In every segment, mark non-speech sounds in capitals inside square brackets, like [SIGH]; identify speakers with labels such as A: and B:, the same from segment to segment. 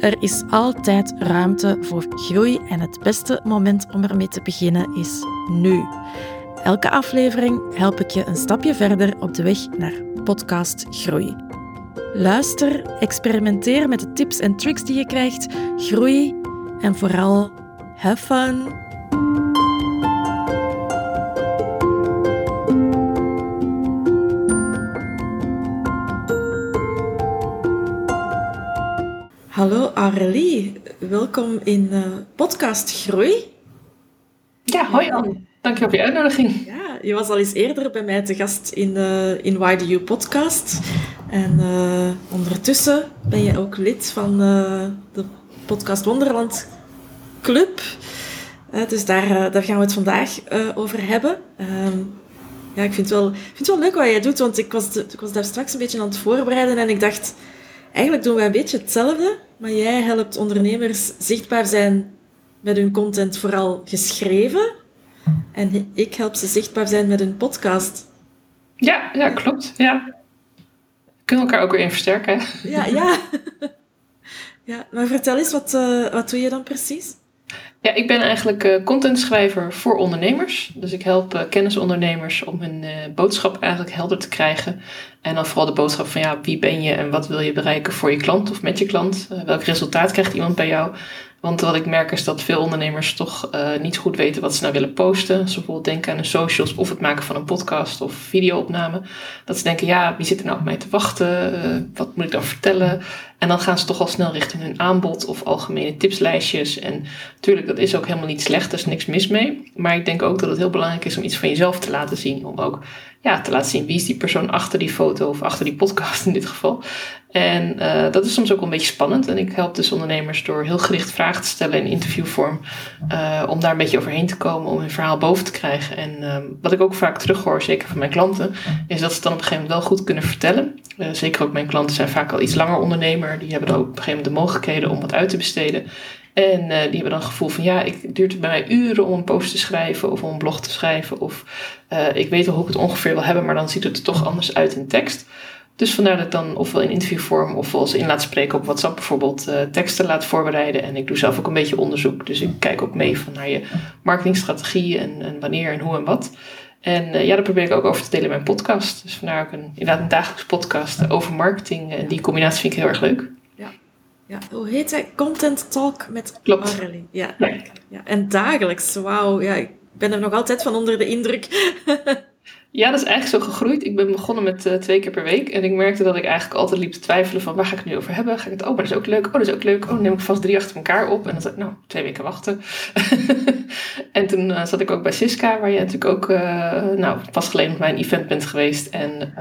A: er is altijd ruimte voor groei en het beste moment om ermee te beginnen is nu. Elke aflevering help ik je een stapje verder op de weg naar podcast groei. Luister, experimenteer met de tips en tricks die je krijgt, groei en vooral have fun. Hallo Aurélie, welkom in uh, podcast Groei.
B: Ja, hoi Anne. Dank je voor je uitnodiging.
A: Ja, je was al eens eerder bij mij te gast in, uh, in Why Do You podcast. En uh, ondertussen ben je ook lid van de podcast Wonderland Club. dus daar, daar gaan we het vandaag over hebben. Ehm, ja, ik vind, het wel, ik vind het wel leuk wat jij doet, want ik was, ik was daar straks een beetje aan het voorbereiden en ik dacht eigenlijk doen wij een beetje hetzelfde, maar jij helpt ondernemers zichtbaar zijn met hun content vooral geschreven. En ik help ze zichtbaar zijn met hun podcast.
B: Ja, ja klopt. Ja. We kunnen elkaar ook weer in versterken.
A: Ja, ja. [LAUGHS] ja. Maar vertel eens, wat, uh, wat doe je dan precies?
B: Ja, ik ben eigenlijk uh, contentschrijver voor ondernemers. Dus ik help uh, kennisondernemers om hun uh, boodschap eigenlijk helder te krijgen. En dan vooral de boodschap van ja, wie ben je en wat wil je bereiken voor je klant of met je klant? welk resultaat krijgt iemand bij jou? Want wat ik merk is dat veel ondernemers toch uh, niet goed weten wat ze nou willen posten. Ze bijvoorbeeld denken aan de socials of het maken van een podcast of videoopname. Dat ze denken, ja, wie zit er nou op mij te wachten? Uh, wat moet ik dan vertellen? En dan gaan ze toch al snel richting hun aanbod of algemene tipslijstjes. En natuurlijk, dat is ook helemaal niet slecht, er is niks mis mee. Maar ik denk ook dat het heel belangrijk is om iets van jezelf te laten zien. Om ook ja, te laten zien wie is die persoon achter die foto of achter die podcast in dit geval. En uh, dat is soms ook een beetje spannend. En ik help dus ondernemers door heel gericht vragen te stellen in interviewvorm. Uh, om daar een beetje overheen te komen, om hun verhaal boven te krijgen. En uh, wat ik ook vaak terughoor, zeker van mijn klanten, is dat ze het dan op een gegeven moment wel goed kunnen vertellen. Uh, zeker ook mijn klanten zijn vaak al iets langer ondernemer. Die hebben ook op een gegeven moment de mogelijkheden om wat uit te besteden. En uh, die hebben dan het gevoel van ja, het duurt bij mij uren om een post te schrijven of om een blog te schrijven. Of uh, ik weet wel hoe ik het ongeveer wil hebben, maar dan ziet het er toch anders uit in tekst. Dus vandaar dat ik dan ofwel in interviewvorm of als in laat spreken op WhatsApp bijvoorbeeld uh, teksten laat voorbereiden. En ik doe zelf ook een beetje onderzoek. Dus ik kijk ook mee van naar je marketingstrategie en, en wanneer en hoe en wat. En ja, daar probeer ik ook over te delen in mijn podcast. Dus vandaar ook een, inderdaad een dagelijks podcast over marketing. En die combinatie vind ik heel erg leuk.
A: Ja, hoe heet hij? Content Talk met
B: Klopt.
A: Aurelie. Ja. ja. Ja. En dagelijks, wauw. Ja, ik ben er nog altijd van onder de indruk. [LAUGHS]
B: Ja, dat is eigenlijk zo gegroeid. Ik ben begonnen met uh, twee keer per week. En ik merkte dat ik eigenlijk altijd liep te twijfelen van waar ga ik het nu over hebben? Ga ik het, oh, maar dat is ook leuk. Oh, dat is ook leuk. Oh, dan neem ik vast drie achter elkaar op. En dan nou, twee weken wachten. [LAUGHS] en toen uh, zat ik ook bij Siska, waar je natuurlijk ook, uh, nou, pas geleden op mijn event bent geweest. En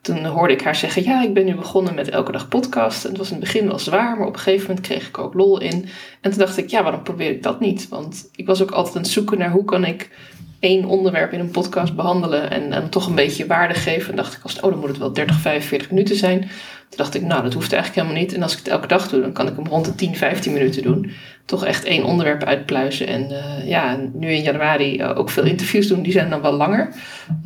B: toen hoorde ik haar zeggen, ja, ik ben nu begonnen met elke dag podcast. En het was in het begin wel zwaar, maar op een gegeven moment kreeg ik ook lol in. En toen dacht ik, ja, waarom probeer ik dat niet? Want ik was ook altijd aan het zoeken naar hoe kan ik één onderwerp in een podcast behandelen en, en toch een beetje waarde geven. En dacht ik, als, oh, dan moet het wel 30, 45 minuten zijn. Toen dacht ik, nou, dat hoeft eigenlijk helemaal niet. En als ik het elke dag doe, dan kan ik hem rond de 10, 15 minuten doen. Toch echt één onderwerp uitpluizen. En uh, ja, nu in januari uh, ook veel interviews doen. Die zijn dan wel langer.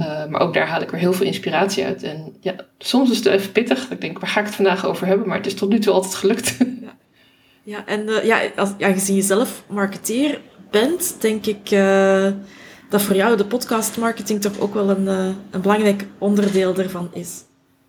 B: Uh, maar ook daar haal ik weer heel veel inspiratie uit. En ja, soms is het even pittig. Ik denk, waar ga ik het vandaag over hebben? Maar het is tot nu toe altijd gelukt. [LAUGHS]
A: Ja, en ja, als, ja, aangezien je zelf marketeer bent, denk ik dat voor jou de podcastmarketing toch ook wel een, uh, een belangrijk onderdeel ervan is.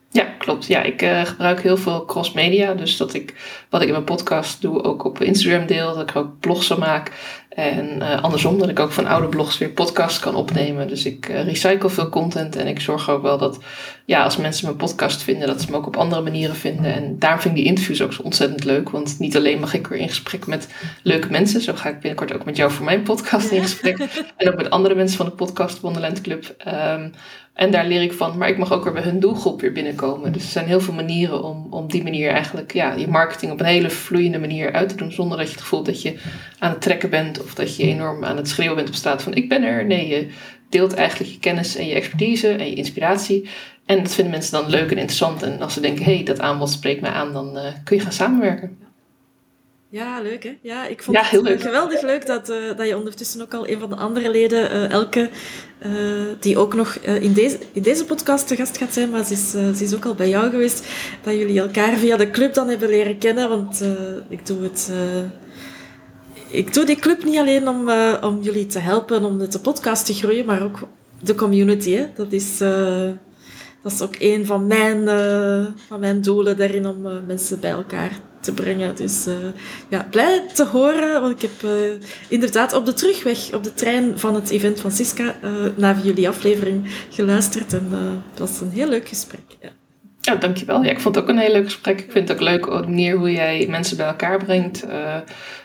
B: Ja, klopt. Ja, ik uh, gebruik heel veel cross-media. Dus dat ik wat ik in mijn podcast doe ook op Instagram deel. Dat ik ook blogs maak. En uh, andersom, dat ik ook van oude blogs weer podcasts kan opnemen. Dus ik recycle veel content en ik zorg ook wel dat, ja, als mensen mijn podcast vinden, dat ze me ook op andere manieren vinden. En daarom vind ik die interviews ook zo ontzettend leuk. Want niet alleen mag ik weer in gesprek met leuke mensen. Zo ga ik binnenkort ook met jou voor mijn podcast in gesprek. En ook met andere mensen van de podcast Wonderland Club. Um, en daar leer ik van, maar ik mag ook weer bij hun doelgroep weer binnenkomen. Dus er zijn heel veel manieren om, om die manier eigenlijk ja, je marketing op een hele vloeiende manier uit te doen. Zonder dat je het gevoel dat je aan het trekken bent of dat je enorm aan het schreeuwen bent op straat van ik ben er. Nee, je deelt eigenlijk je kennis en je expertise en je inspiratie. En dat vinden mensen dan leuk en interessant. En als ze denken, hé, hey, dat aanbod spreekt mij aan, dan uh, kun je gaan samenwerken.
A: Ja, leuk hè? Ja, ik vond het leuk. geweldig leuk dat, uh, dat je ondertussen ook al een van de andere leden, uh, Elke, uh, die ook nog in, deze, in deze podcast te gast gaat zijn, maar ze is, ze is ook al bij jou geweest, dat jullie elkaar via de club dan hebben leren kennen, want ik doe het... ik doe die club niet alleen om, om jullie te helpen om de podcast te groeien, maar ook de community. Hè? Dat is dat is ook een van mijn, uh, van mijn doelen daarin om uh, mensen bij elkaar te brengen. Dus uh, ja, blij te horen, want ik heb inderdaad op de terugweg op de trein van het event van Siska naar jullie aflevering geluisterd en dat was een heel leuk gesprek. Ja.
B: Ja, dankjewel. Ja, ik vond het ook een heel leuk gesprek. Ik vind het ook leuk de manier hoe jij mensen bij elkaar brengt. Uh,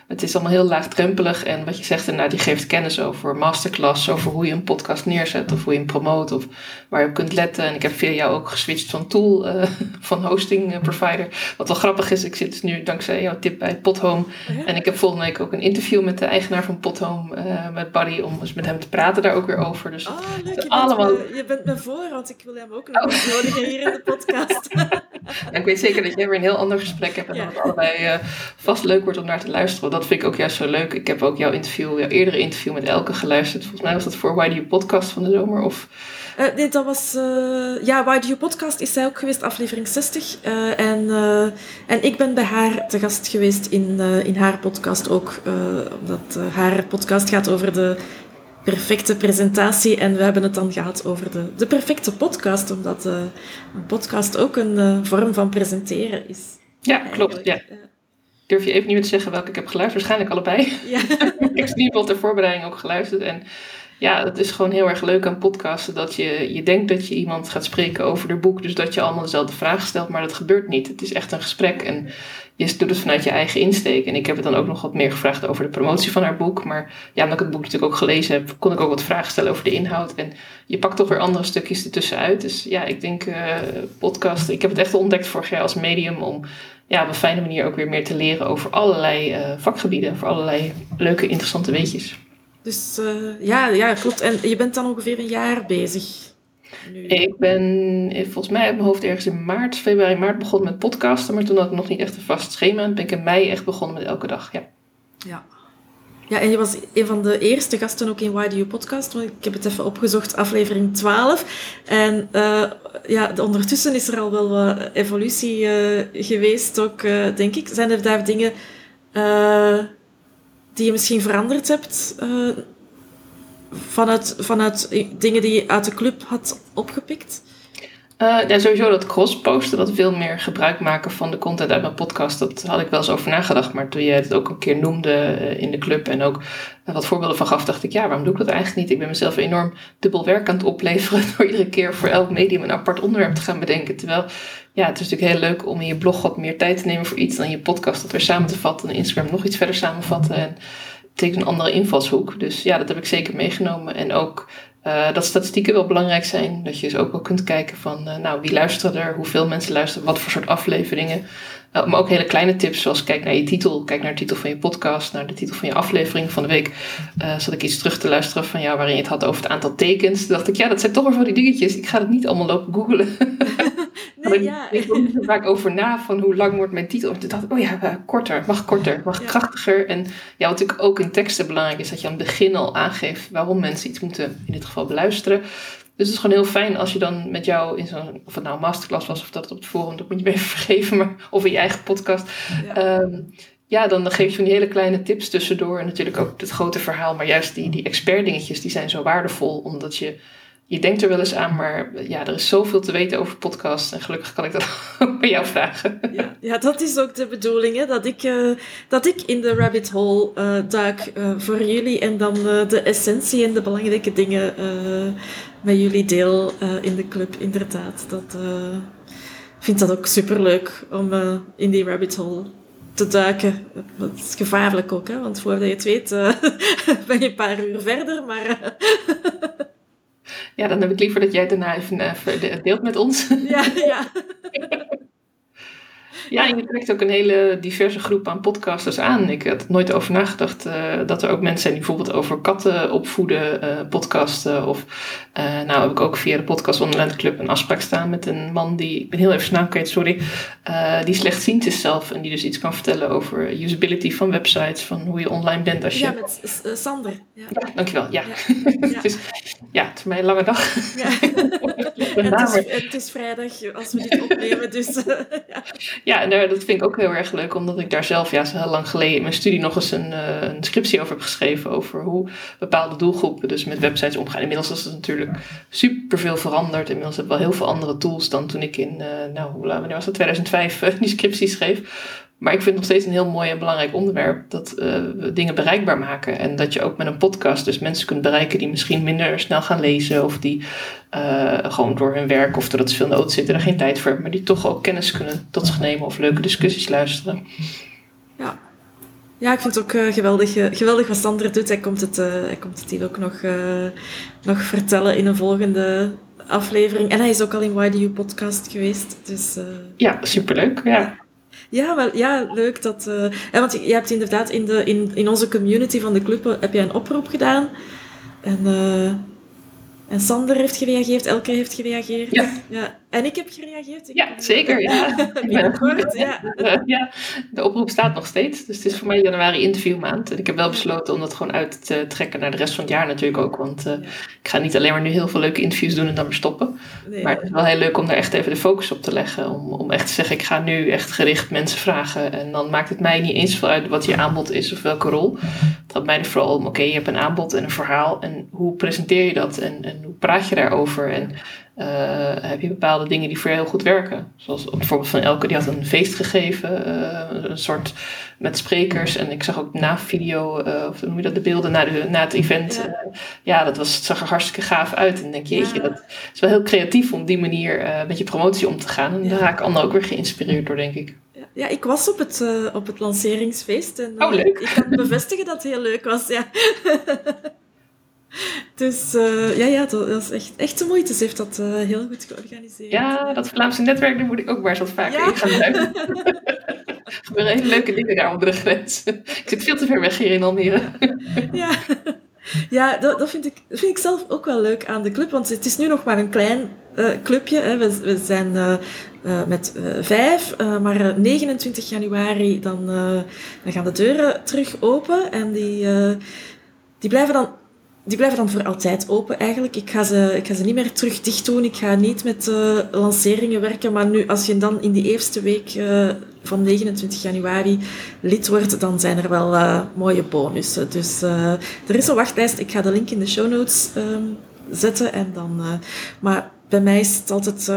B: het is allemaal heel laagdrempelig. En wat je zegt, inderdaad, die geeft kennis over masterclass, over hoe je een podcast neerzet of hoe je hem promoot of waar je op kunt letten. En ik heb via jou ook geswitcht van tool, uh, [LAUGHS] van hosting eh, provider. Wat wel grappig is, ik zit dus nu dankzij jouw tip bij Pothome. Oh en ik heb volgende week ook een interview met de eigenaar van Pothome, uh, met Buddy, om eens met hem te praten daar ook weer over. Dus
A: oh, leuk. Je, allemaal... bent me, je bent me voor, want ik wil hem ook nog oh. hier in de podcast.
B: Ja, [LAUGHS] ik weet zeker dat jij weer een heel ander gesprek hebt en dat het allebei vast leuk wordt om naar te luisteren dat vind ik ook juist zo leuk. Ik heb ook jouw interview, jouw eerdere interview met Elke geluisterd. Volgens mij was dat voor Why Do You Podcast van de zomer. Of...
A: Uh, nee, dat was... Uh, ja, Why Do You Podcast is zij ook geweest, aflevering 60. Uh, eh, en, en ik ben bij haar te gast geweest in, in haar podcast ook. omdat haar podcast gaat over de perfecte presentatie. En we hebben het dan gehad over de, de perfecte podcast. Omdat een podcast ook een vorm van presenteren is.
B: Ja, klopt. Ja durf je even niet meer te zeggen welke ik heb geluisterd. Waarschijnlijk allebei. Ja. [LAUGHS] ik heb in ieder geval ter voorbereiding ook geluisterd. En ja, het is gewoon heel erg leuk aan podcasten. Dat je, je denkt dat je iemand gaat spreken over de boek. Dus dat je allemaal dezelfde vragen stelt. Maar dat gebeurt niet. Het is echt een gesprek. En je doet het vanuit je eigen insteek. En ik heb het dan ook nog wat meer gevraagd over de promotie van haar boek. Maar ja, omdat ik het boek natuurlijk ook gelezen heb, kon ik ook wat vragen stellen over de inhoud. En je pakt toch weer andere stukjes ertussenuit. Dus ja, ik denk uh, podcast. Ik heb het echt ontdekt vorig jaar als medium om ja, op een fijne manier ook weer meer te leren over allerlei uh, vakgebieden, voor allerlei leuke, interessante weetjes.
A: Dus uh, ja, ja, klopt. En je bent dan ongeveer een jaar bezig?
B: Nu. Ik ben eh, volgens mij op mijn hoofd ergens in maart, februari, maart begonnen met podcasten, maar toen had ik nog niet echt een vast schema. En ben ik in mei echt begonnen met elke dag, ja.
A: Ja, ja, en je was een van de eerste gasten ook in Why Do You Podcast. Want ik heb het even opgezocht, aflevering 12. En uh, ja, ondertussen is er al wel wat evolutie uh, geweest ook, uh, denk ik. Zijn er daar dingen die je misschien veranderd hebt? Vanuit, vanuit dingen die je uit de club had opgepikt?
B: Uh, ja, sowieso dat cross-posten, dat veel meer gebruik maken van de content uit mijn podcast, dat had ik wel eens over nagedacht. Maar toen je het ook een keer noemde uh, in de club en ook uh, wat voorbeelden van gaf, dacht ik, ja, waarom doe ik dat eigenlijk niet? Ik ben mezelf enorm dubbel werk aan het opleveren [LAUGHS] door iedere keer voor elk medium een apart onderwerp te gaan bedenken. Terwijl, ja, het is natuurlijk heel leuk om in je blog wat meer tijd te nemen voor iets dan je podcast dat weer samen te vatten en Instagram nog iets verder samenvatten. En betekent een andere invalshoek. Dus ja, dat heb ik zeker meegenomen. En ook uh, dat statistieken wel belangrijk zijn. Dat je dus ook wel kunt kijken van, uh, nou, wie luistert er, hoeveel mensen luisteren, wat voor soort afleveringen. Uh, maar ook hele kleine tips, zoals kijk naar je titel, kijk naar de titel van je podcast, naar de titel van je aflevering van de week. zat ik iets terug te luisteren van jou waarin je het had over het aantal tekens. Toen dacht ik, ja, dat zijn toch wel voor die dingetjes. Ik ga het niet allemaal lopen googelen. [LAUGHS] [LAUGHS] nee, ja. Ik denk er vaak over na van hoe lang wordt mijn titel. En toen dacht ik, oh ja, korter, mag korter, mag krachtiger. En ja, wat natuurlijk ook in teksten belangrijk is, dat je aan het begin al aangeeft waarom mensen iets moeten, in dit geval, beluisteren. Dus het is gewoon heel fijn als je dan met jou in zo'n, of het nou een masterclass was of dat op het forum, dat moet je me even [LAUGHS] vergeven, maar, of in je eigen podcast. Ja. Ehm, ja, dan geef je van die hele kleine tips tussendoor. En natuurlijk ook het grote verhaal. Maar juist die, die expert dingetjes, die zijn zo waardevol. Omdat je je denkt er wel eens aan, maar ja, er is zoveel te weten over podcasts. En gelukkig kan ik dat [LAUGHS] ook bij jou vragen.
A: Ja, ja, dat is ook de bedoeling, hè? Dat, ik, uh, dat ik in de rabbit hole uh, duik uh, voor jullie. En dan de essentie en de belangrijke dingen met jullie deel in de club, inderdaad. Dat vind dat ook superleuk om in die rabbit hole te duiken. Dat is gevaarlijk ook, hè? want voordat je het weet [LAUGHS] ben je een paar uur verder. Maar [LAUGHS]
B: ja, dan heb ik liever dat jij daarna even uh, deelt met ons.
A: Ja, ja. [LAUGHS]
B: Ja, en je trekt ook een hele diverse groep aan podcasters aan. Ik had nooit over nagedacht uh, dat er ook mensen zijn die bijvoorbeeld over katten opvoeden uh, podcasten. Of uh, nou heb ik ook via de podcast Online Club een afspraak staan met een man die, ik ben heel even zijn naam kwijt, sorry, die slechtziend is zelf. En die dus iets kan vertellen over usability van websites, van hoe je online bent als je...
A: Ja, met Sander. Ja.
B: ja dankjewel. Ja. Ja. [LAUGHS] dus, ja, het is mij een lange dag. Ja. [LAUGHS]
A: het, is, het is vrijdag als we dit opnemen, dus... [LAUGHS]
B: ja, ja dat vind ik ook heel erg leuk, omdat ik daar zelf ja, heel lang geleden in mijn studie nog eens een, uh, een scriptie over heb geschreven. Over hoe bepaalde doelgroepen dus met websites omgaan. Inmiddels is het natuurlijk super veel veranderd. Inmiddels heb ik wel heel veel andere tools dan toen ik in, uh, nou, wanneer was dat, 2005 uh, die scriptie schreef. Maar ik vind het nog steeds een heel mooi en belangrijk onderwerp dat uh, we dingen bereikbaar maken. En dat je ook met een podcast dus mensen kunt bereiken die misschien minder snel gaan lezen. Of die uh, gewoon door hun werk of doordat ze veel nood zitten er geen tijd voor hebben. Maar die toch ook kennis kunnen tot zich nemen of leuke discussies luisteren.
A: Ja, ja ik vind het ook uh, geweldig, geweldig wat Sander doet. Hij komt het, hij komt het hier ook nog, nog vertellen in een volgende aflevering. En hij is ook al in YDU podcast geweest. Dus,
B: ja, superleuk. Ja.
A: Ja, wel, ja leuk. Dat, uh, ja, want je, hebt inderdaad in, de, in, in onze community van de club heb jij een oproep gedaan. En, uh, en Sander heeft gereageerd, Elke heeft gereageerd.
B: Ja.
A: ja. En ik heb gereageerd. Ik
B: ja, zeker. Ja. [LAUGHS]
A: Binnenkort, [LAUGHS] ja.
B: ja. De oproep staat nog steeds. Dus het is voor mij januari interviewmaand. En ik heb wel besloten om dat gewoon uit te trekken naar de rest van het jaar natuurlijk ook. Want uh, ik ga niet alleen maar nu heel veel leuke interviews doen en dan weer stoppen. Nee, maar het is wel heel leuk om daar echt even de focus op te leggen. Om, om echt te zeggen, ik ga nu echt gericht mensen vragen. En dan maakt het mij niet eens veel uit wat je aanbod is of welke rol. Het gaat mij vooral om, oké, je hebt een aanbod en een verhaal. En hoe presenteer je dat? En, en hoe praat je daarover? En uh, heb je bepaalde dingen die voor je heel goed werken. Zoals bijvoorbeeld van Elke, die had een feest gegeven, uh, een soort met sprekers. En ik zag ook na video, uh, of hoe noem je dat, de beelden na, de, na het event. Ja, ja dat was, zag er hartstikke gaaf uit. En denk je, jeetje, dat is wel heel creatief om op die manier met je promotie om te gaan. En daar raak ik anderen ook weer geïnspireerd door, denk ik.
A: Ja, ik was op het, op het lanceringsfeest. En,
B: oh, leuk.
A: Ik kan bevestigen dat het heel leuk was, ja. [LAUGHS] Dus uh, ja, ja, dat, is echt, echt de moeite. Ze heeft dat uh, heel goed georganiseerd.
B: Ja, dat Vlaamse netwerk, daar moet ik ook maar eens wat vaker in gaan duiken. er gebeuren hele leuke dingen daar onder de grens. ik zit veel te ver weg hier in Almere.
A: ja, ja dat, dat, vind ik, dat vind ik zelf ook wel leuk aan de club. Want het is nu nog maar een klein uh, clubje. Hè. We, we zijn met vijf. maar 29 januari dan, dan gaan de deuren terug open. En die, die blijven dan die blijven dan voor altijd open eigenlijk. Ik ga ze, ik ga ze niet meer terug dicht doen. Ik ga niet met uh, lanceringen werken. Maar nu, als je dan in die eerste week uh, van 29 januari lid wordt, dan zijn er wel uh, mooie bonussen. Dus er is een wachtlijst. Ik ga de link in de show notes um, zetten. En dan, maar bij mij is het altijd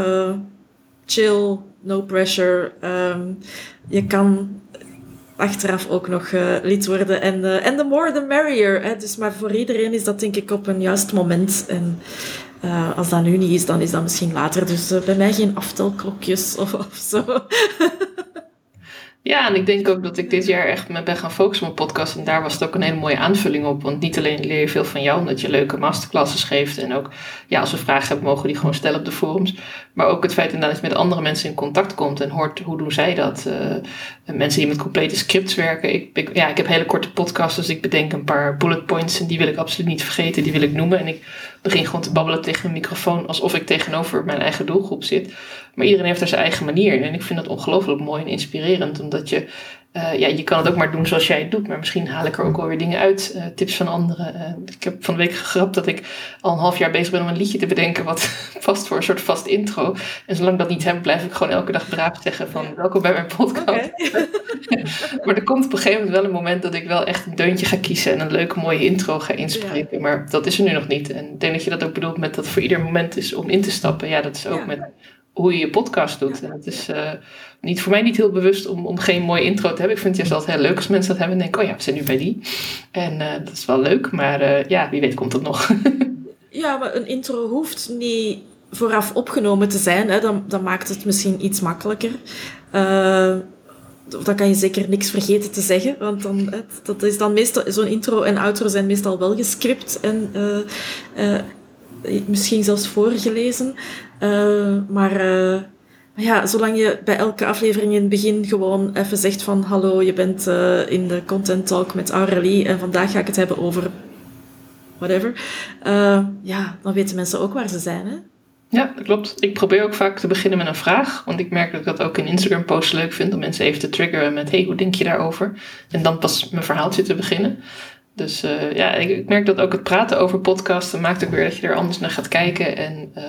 A: chill, no pressure. Um, je kan achteraf ook nog uh, lid worden. En uh, the more the merrier. Hè. Dus, maar voor iedereen is dat denk ik op een juist moment. En uh, als dat nu niet is, dan is dat misschien later. Dus bij mij geen aftelklokjes of, of zo. [LAUGHS]
B: Ja, en ik denk ook dat ik dit jaar echt me ben gaan focussen op mijn podcast. En daar was het ook een hele mooie aanvulling op. Want niet alleen leer je veel van jou, omdat je leuke masterclasses geeft. En ook, ja, als we vragen hebben, mogen die gewoon stellen op de forums. Maar ook het feit dat je met andere mensen in contact komt en hoort hoe doen zij dat. Uh, mensen die met complete scripts werken. Ik, ik, ja, ik heb hele korte podcasts, dus ik bedenk een paar bullet points. En die wil ik absoluut niet vergeten, die wil ik noemen. En ik begin gewoon te babbelen tegen een microfoon alsof ik tegenover mijn eigen doelgroep zit. Maar iedereen heeft er zijn eigen manier. En ik vind dat ongelooflijk mooi en inspirerend, omdat je uh, ja, je kan het ook maar doen zoals jij het doet, maar misschien haal ik er ook alweer dingen uit, uh, tips van anderen. Uh, ik heb van de week gegrapt dat ik al een half jaar bezig ben om een liedje te bedenken wat [LAUGHS] vast voor een soort vast intro. En zolang dat niet heb, blijf ik gewoon elke dag braaf zeggen van welkom bij mijn podcast. Okay. [LAUGHS] maar er komt op een gegeven moment wel een moment dat ik wel echt een deuntje ga kiezen en een leuke mooie intro ga inspreken. Ja. Maar dat is er nu nog niet. En ik denk dat je dat ook bedoelt met dat voor ieder moment is om in te stappen. Ja, dat is ook ja. met hoe je je podcast doet. Ja. Het is uh, niet, voor mij niet heel bewust om, om geen mooie intro te hebben. Ik vind het juist altijd heel leuk als mensen dat hebben en denken, oh ja, we zijn nu bij die. En uh, dat is wel leuk, maar uh, ja, wie weet komt het nog. [LAUGHS]
A: ja, maar een intro hoeft niet vooraf opgenomen te zijn. Hè. Dan, dan maakt het misschien iets makkelijker. dan kan je zeker niks vergeten te zeggen, want dan, dat is dan meestal, zo'n intro en outro zijn meestal wel gescript en misschien zelfs voorgelezen. Maar uh, Maar ja, zolang je bij elke aflevering in het begin gewoon even zegt van hallo, je bent uh, in de Content Talk met Aurélie en vandaag ga ik het hebben over whatever. Ja, dan weten mensen ook waar ze zijn, hè?
B: Ja, dat klopt. Ik probeer ook vaak te beginnen met een vraag. Want ik merk dat ik dat ook in Instagram posts leuk vind. Om mensen even te triggeren met, hey, hoe denk je daarover? En dan pas mijn verhaaltje te beginnen. Dus uh, ja, ik, ik, merk dat ook het praten over podcasten maakt ook weer dat je er anders naar gaat kijken. En uh,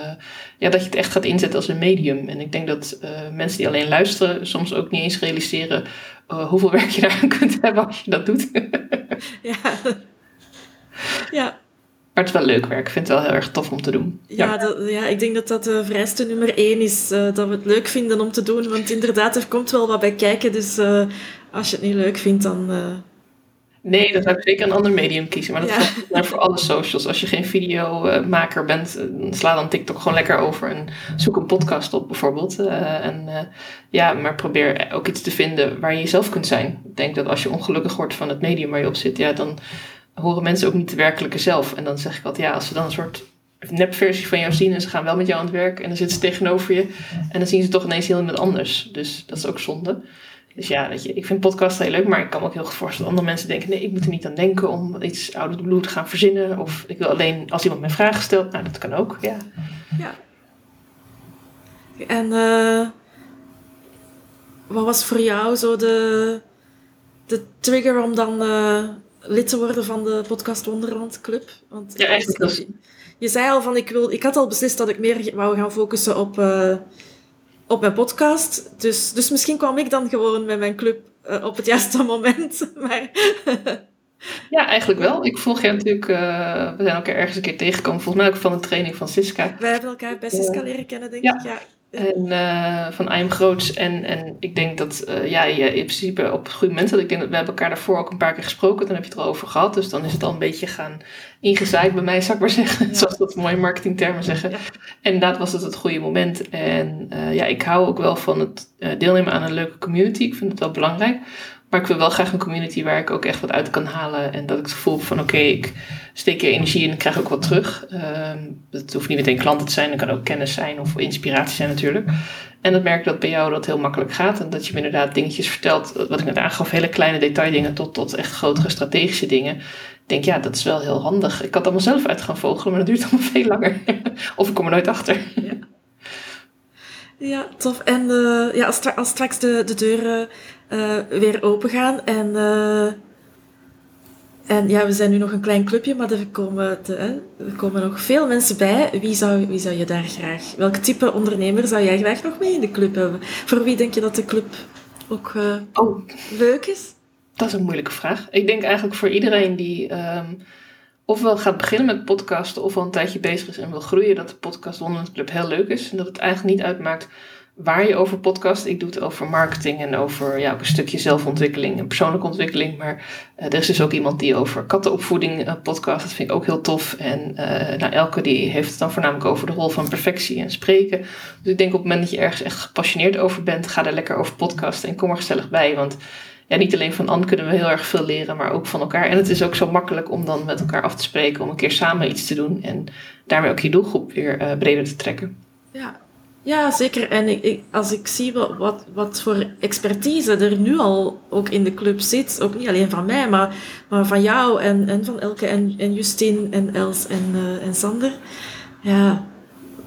B: ja, dat je het echt gaat inzetten als een medium. En ik denk dat uh, mensen die alleen luisteren soms ook niet eens realiseren hoeveel werk je daaraan [LAUGHS] kunt hebben als je dat doet. [LAUGHS]
A: ja. ja.
B: Maar het is wel leuk werk. Ik vind het wel heel erg tof om te doen.
A: Ja, ja. Dat, ja ik denk dat dat de vereiste nummer één is. dat we het leuk vinden om te doen. Want inderdaad, er komt wel wat bij kijken. Dus als je het niet leuk vindt, dan
B: Nee, dan zou ik zeker een ander medium kiezen. Maar dat ja. geldt voor alle socials. Als je geen videomaker bent, eh, sla dan TikTok gewoon lekker over en zoek een podcast op bijvoorbeeld. Uh, en uh, ja, maar probeer ook iets te vinden waar je jezelf kunt zijn. Ik denk dat als je ongelukkig wordt van het medium waar je op zit, ja, dan horen mensen ook niet de werkelijke zelf. En dan zeg ik altijd, ja, als ze dan een soort nepversie van jou zien en ze gaan wel met jou aan het werk en dan zitten ze tegenover je en dan zien ze toch ineens heel iemand anders. Dus dat is ook zonde. Dus ja, weet je, ik vind podcast heel leuk, maar ik kan me ook heel goed voorstellen dat andere mensen denken: nee, ik moet er niet aan denken om iets out of the blue te gaan verzinnen. Of ik wil alleen als iemand mij vragen stelt, nou dat kan ook, ja.
A: Ja. En uh, wat was voor jou zo de, de trigger om dan uh, lid te worden van de Podcast Wonderland Club?
B: Want ja, eigenlijk.
A: Je, je zei al van: ik, wil, ik had al beslist dat ik meer wou gaan focussen op. Uh, op mijn podcast. Dus, dus misschien kwam ik dan gewoon met mijn club uh, op het juiste [LAUGHS] moment. Maar
B: ja, eigenlijk wel. Ik volg je natuurlijk, uh, we zijn elkaar ergens een keer tegengekomen, volgens mij ook van de training van Siska.
A: Wij hebben elkaar bij Siska leren kennen, denk ik. Ja.
B: En uh, van I'm Groots. En, en ik denk dat uh, ja, je in principe op het goede moment had. Ik denk dat we hebben elkaar daarvoor ook een paar keer gesproken. Dan heb je het er al over gehad. Dus dan is het al een beetje gaan ingezaaid bij mij, zou ik maar [LAUGHS] zeggen. Zoals dat mooie marketingtermen zeggen. Ja. En inderdaad was het het goede moment. En uh, ja, ik hou ook wel van het deelnemen aan een leuke community. Ik vind het wel belangrijk. Maar ik wil wel graag een community waar ik ook echt wat uit kan halen. En dat ik het gevoel van oké, ik steek je energie in en krijg ook wat terug. Um, het hoeft niet meteen klanten te zijn, het kan ook kennis zijn of inspiratie zijn natuurlijk. En dat merk dat bij jou dat heel makkelijk gaat. En dat je me inderdaad dingetjes vertelt, wat ik net aangaf, hele kleine detaildingen tot, tot echt grotere strategische dingen. Ik denk, ja, dat is wel heel handig. Ik had allemaal zelf uit gaan vogelen, maar dat duurt allemaal [LAUGHS] veel langer. of ik kom er nooit achter.
A: Ja. Ja, tof. En uh, ja, als, straks de deuren uh, weer open gaan en, uh, en ja, we zijn nu nog een klein clubje, maar er komen, er komen nog veel mensen bij. Wie zou, wie zou je daar graag, welk type ondernemer zou jij graag nog mee in de club hebben? Voor wie denk je dat de club ook oh. leuk is?
B: Dat is een moeilijke vraag. Ik denk eigenlijk voor iedereen die um, ofwel gaat beginnen met podcasten, ofwel een tijdje bezig is en wil groeien, dat de podcast Wonderland Club heel leuk is. En dat het eigenlijk niet uitmaakt waar je over podcast. Ik doe het over marketing en over ja, ook een stukje zelfontwikkeling en persoonlijke ontwikkeling. Maar uh, er is dus ook iemand die over kattenopvoeding uh, podcast. Dat vind ik ook heel tof. En uh, nou, Elke die heeft het dan voornamelijk over de rol van perfectie en spreken. Dus ik denk op het moment dat je ergens echt gepassioneerd over bent, ga er lekker over podcasten en kom er gezellig bij. Want ja, niet alleen van Anne kunnen we heel erg veel leren, maar ook van elkaar. En het is ook zo makkelijk om dan met elkaar af te spreken, om een keer samen iets te doen en daarmee ook je doelgroep weer breder te trekken.
A: Ja, ja, zeker. En ik, als ik zie wat, wat, wat voor expertise er nu al ook in de club zit, ook niet alleen van mij, maar, maar van jou en, en van Elke en, en Justine en Els en, uh, en Sander. Ja,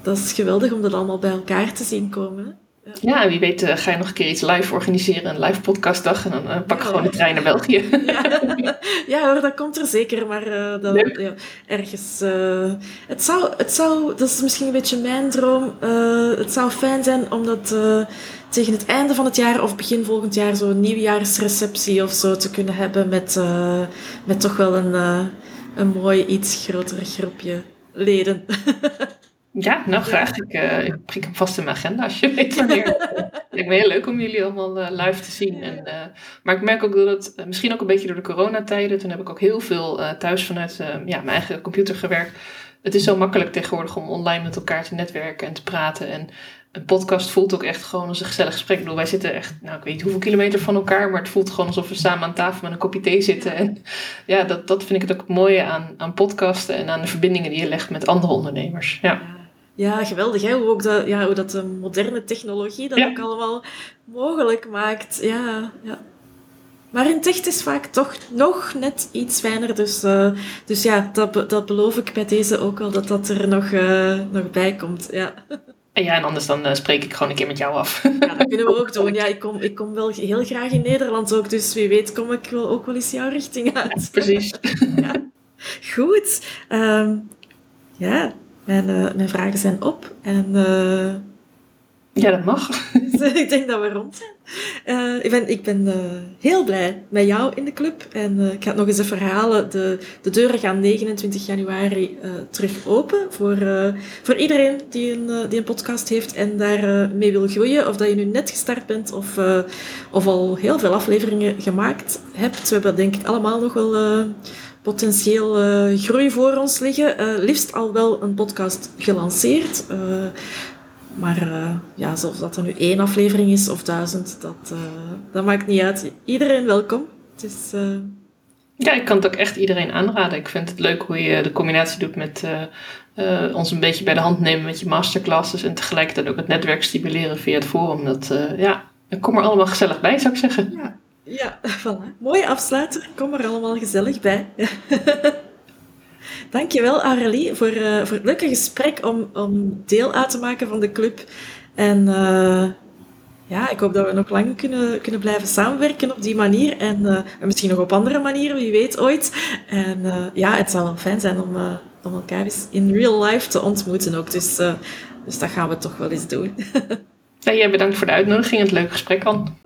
A: dat is geweldig om dat allemaal bij elkaar te zien komen.
B: Ja, en wie weet uh, ga je nog een keer iets live organiseren, een live podcastdag. En dan uh, pak ik gewoon de trein naar België. [LAUGHS]
A: Ja, ja hoor, dat komt er zeker. Maar uh, dat, ja, ergens... het, zou, het zou, dat is misschien een beetje mijn droom. het zou fijn zijn om dat tegen het einde van het jaar of begin volgend jaar zo'n nieuwjaarsreceptie of zo te kunnen hebben met, met toch wel een, een mooi, iets groter groepje leden. [LAUGHS]
B: Ja, nou graag. Ik, uh, ik prik hem vast in mijn agenda als je weet wanneer. Het [LAUGHS] lijkt me heel leuk om jullie allemaal uh, live te zien. En, uh, maar ik merk ook dat het, misschien ook een beetje door de coronatijden, toen heb ik ook heel veel thuis vanuit ja, mijn eigen computer gewerkt. Het is zo makkelijk tegenwoordig om online met elkaar te netwerken en te praten. En een podcast voelt ook echt gewoon als een gezellig gesprek. Ik bedoel, wij zitten echt, nou ik weet niet hoeveel kilometer van elkaar, maar het voelt gewoon alsof we samen aan tafel met een kopje thee zitten. En ja, dat, dat vind ik het ook mooie aan, aan podcasten en aan de verbindingen die je legt met andere ondernemers. Ja.
A: Ja, geweldig hè? Hoe, ook dat, ja, hoe dat de moderne technologie dat ook allemaal mogelijk maakt. Ja, ja. Maar in tech is vaak toch nog net iets fijner. Dus, uh, dus ja, dat, dat beloof ik bij deze ook wel, dat dat er nog, uh, nog bij komt. Ja.
B: En ja, en anders dan uh, spreek ik gewoon een keer met jou af.
A: Ja, dat kunnen we ook doen. [LAUGHS] Ja, ik kom, ik kom wel heel graag in Nederland ook, dus wie weet kom ik wel ook wel eens jouw richting uit.
B: Precies. [LAUGHS]
A: Ja. Goed. Um, ja, mijn, uh, mijn vragen zijn op. En uh,
B: ja, dat mag. [LAUGHS]
A: ik denk dat we rond zijn. Uh, ik ben, ik ben heel blij met jou in de club. En ik ga het nog eens even verhalen. De, de deuren gaan 29 januari terug open. Voor, voor iedereen die een, die een podcast heeft en daar mee wil groeien. Of dat je nu net gestart bent of, of al heel veel afleveringen gemaakt hebt. We hebben denk ik allemaal nog wel potentieel groei voor ons liggen. liefst al wel een podcast gelanceerd. Maar uh, ja, of dat er nu één aflevering is of duizend, dat, uh, dat maakt niet uit. Iedereen welkom. Het is, uh...
B: Ja, ik kan het ook echt iedereen aanraden. Ik vind het leuk hoe je de combinatie doet met ons een beetje bij de hand nemen met je masterclasses en tegelijkertijd ook het netwerk stimuleren via het forum. Dat, ja, kom er allemaal gezellig bij, zou ik zeggen.
A: Ja, ja [LAUGHS] voilà. Mooie afsluiter. Kom er allemaal gezellig bij. [LAUGHS] Dankjewel Aurélie voor, uh, voor het leuke gesprek om, om deel uit te maken van de club. En uh, ja, ik hoop dat we nog lang kunnen, kunnen blijven samenwerken op die manier. En, en misschien nog op andere manieren, wie weet ooit. En ja, het zou wel fijn zijn om, om elkaar eens in real life te ontmoeten ook. Dus, dus dat gaan we toch wel eens doen. [LAUGHS]
B: ja, jij bedankt voor de uitnodiging en het leuke gesprek, An.